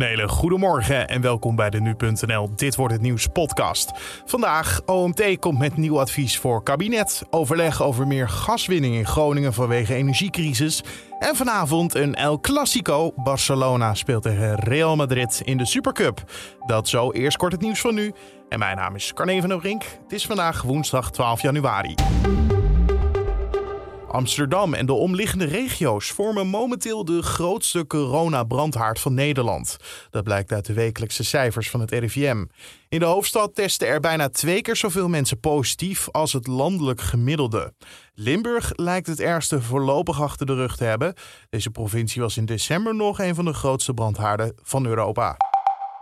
Goedemorgen en welkom bij de Nu.nl Dit Wordt Het Nieuws podcast. Vandaag, OMT komt met nieuw advies voor kabinet. Overleg over meer gaswinning in Groningen vanwege energiecrisis. En vanavond een El Clasico. Barcelona speelt tegen Real Madrid in de Supercup. Dat zo, eerst kort het nieuws van nu. En mijn naam is Carne van der Brink. Het is vandaag woensdag 12 januari. Amsterdam en de omliggende regio's vormen momenteel de grootste coronabrandhaard van Nederland. Dat blijkt uit de wekelijkse cijfers van het RIVM. In de hoofdstad testen er bijna twee keer zoveel mensen positief als het landelijk gemiddelde. Limburg lijkt het ergste voorlopig achter de rug te hebben. Deze provincie was in december nog een van de grootste brandhaarden van Europa.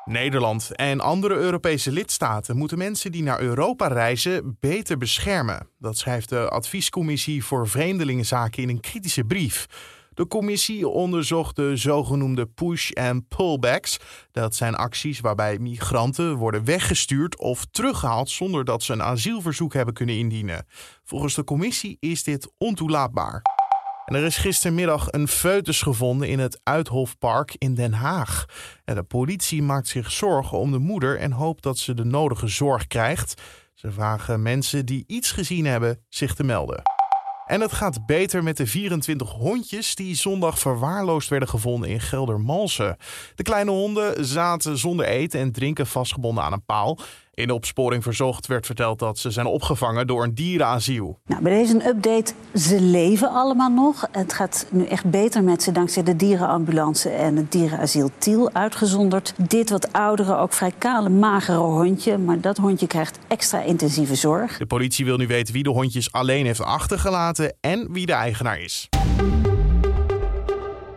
Nederland en andere Europese lidstaten moeten mensen die naar Europa reizen beter beschermen. Dat schrijft de Adviescommissie voor Vreemdelingenzaken in een kritische brief. De commissie onderzocht de zogenoemde push- en pullbacks. Dat zijn acties waarbij migranten worden weggestuurd of teruggehaald zonder dat ze een asielverzoek hebben kunnen indienen. Volgens de commissie is dit ontoelaatbaar. Er is gistermiddag een foetus gevonden in het Uithofpark in Den Haag. En de politie maakt zich zorgen om de moeder en hoopt dat ze de nodige zorg krijgt. Ze vragen mensen die iets gezien hebben zich te melden. En het gaat beter met de 24 hondjes die zondag verwaarloosd werden gevonden in Geldermalsen. De kleine honden zaten zonder eten en drinken vastgebonden aan een paal. In de opsporing verzocht werd verteld dat ze zijn opgevangen door een dierenasiel. Nou, bij deze een update. Ze leven allemaal nog. Het gaat nu echt beter met ze dankzij de dierenambulance en het dierenasiel Tiel uitgezonderd. Dit wat oudere, ook vrij kale, magere hondje. Maar dat hondje krijgt extra intensieve zorg. De politie wil nu weten wie de hondjes alleen heeft achtergelaten en wie de eigenaar is.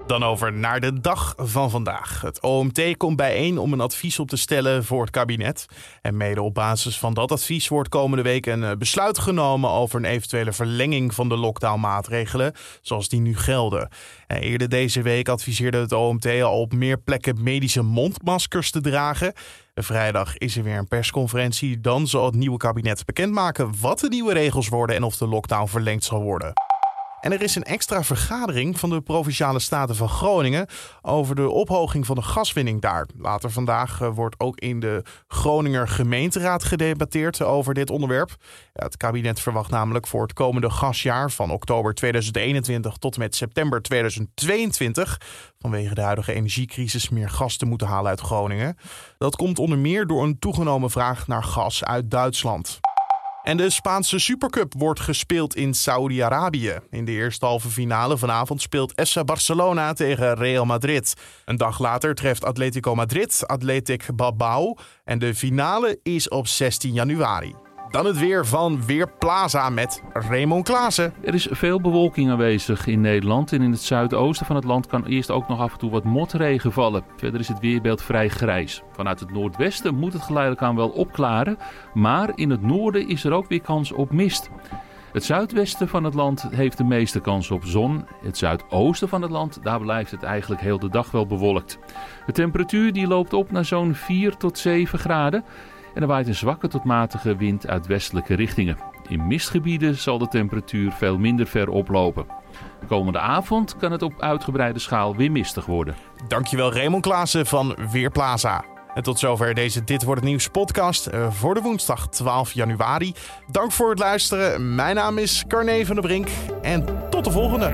Dan over naar de dag van vandaag. Het OMT komt bijeen om een advies op te stellen voor het kabinet. En mede op basis van dat advies wordt komende week een eh, besluit genomen over een eventuele verlenging van de lockdownmaatregelen zoals die nu gelden. En eerder deze week adviseerde het OMT al op meer plekken medische mondmaskers te dragen. Vrijdag is er weer een persconferentie. Dan zal het nieuwe kabinet bekendmaken wat de nieuwe regels worden en of de lockdown verlengd zal worden. En er is een extra vergadering van de Provinciale Staten van Groningen over de ophoging van de gaswinning daar. Later vandaag eh, wordt ook in de Groninger gemeenteraad gedebatteerd over dit onderwerp. het kabinet verwacht namelijk voor het komende gasjaar van oktober 2021 tot met september 2022 vanwege de huidige energiecrisis meer gas te moeten halen uit Groningen. Dat komt onder meer door een toegenomen vraag naar gas uit Duitsland. En de Spaanse Supercup wordt gespeeld in Saudi-Arabië. In de eerste halve finale vanavond speelt FC Barcelona tegen Real Madrid. Een dag later treft Atletico Madrid Athletic Bilbao. En de finale is op 16 januari. Dan het weer van Weerplaza met Raymond Klaassen. Er is veel bewolking aanwezig in Nederland. En in het zuidoosten van het land kan eerst ook nog af en toe wat motregen vallen. Verder is het weerbeeld vrij grijs. Vanuit het noordwesten moet het geleidelijk aan wel opklaren. Maar in het noorden is er ook weer kans op mist. Het zuidwesten van het land heeft de meeste kans op zon. Het zuidoosten van het land, daar blijft het eigenlijk heel de dag wel bewolkt. De temperatuur die loopt op naar zo'n 4 tot 7 graden. En er waait een zwakke tot matige wind uit westelijke richtingen. In mistgebieden zal de temperatuur veel minder ver oplopen. Komende avond kan het op uitgebreide schaal weer mistig worden. Dankjewel Raymond Klaassen van Weerplaza. En tot zover deze Dit Wordt Het Nieuws podcast eh, voor de woensdag 12 januari. Dank voor het luisteren. Mijn naam is Carne van der Brink en tot de volgende.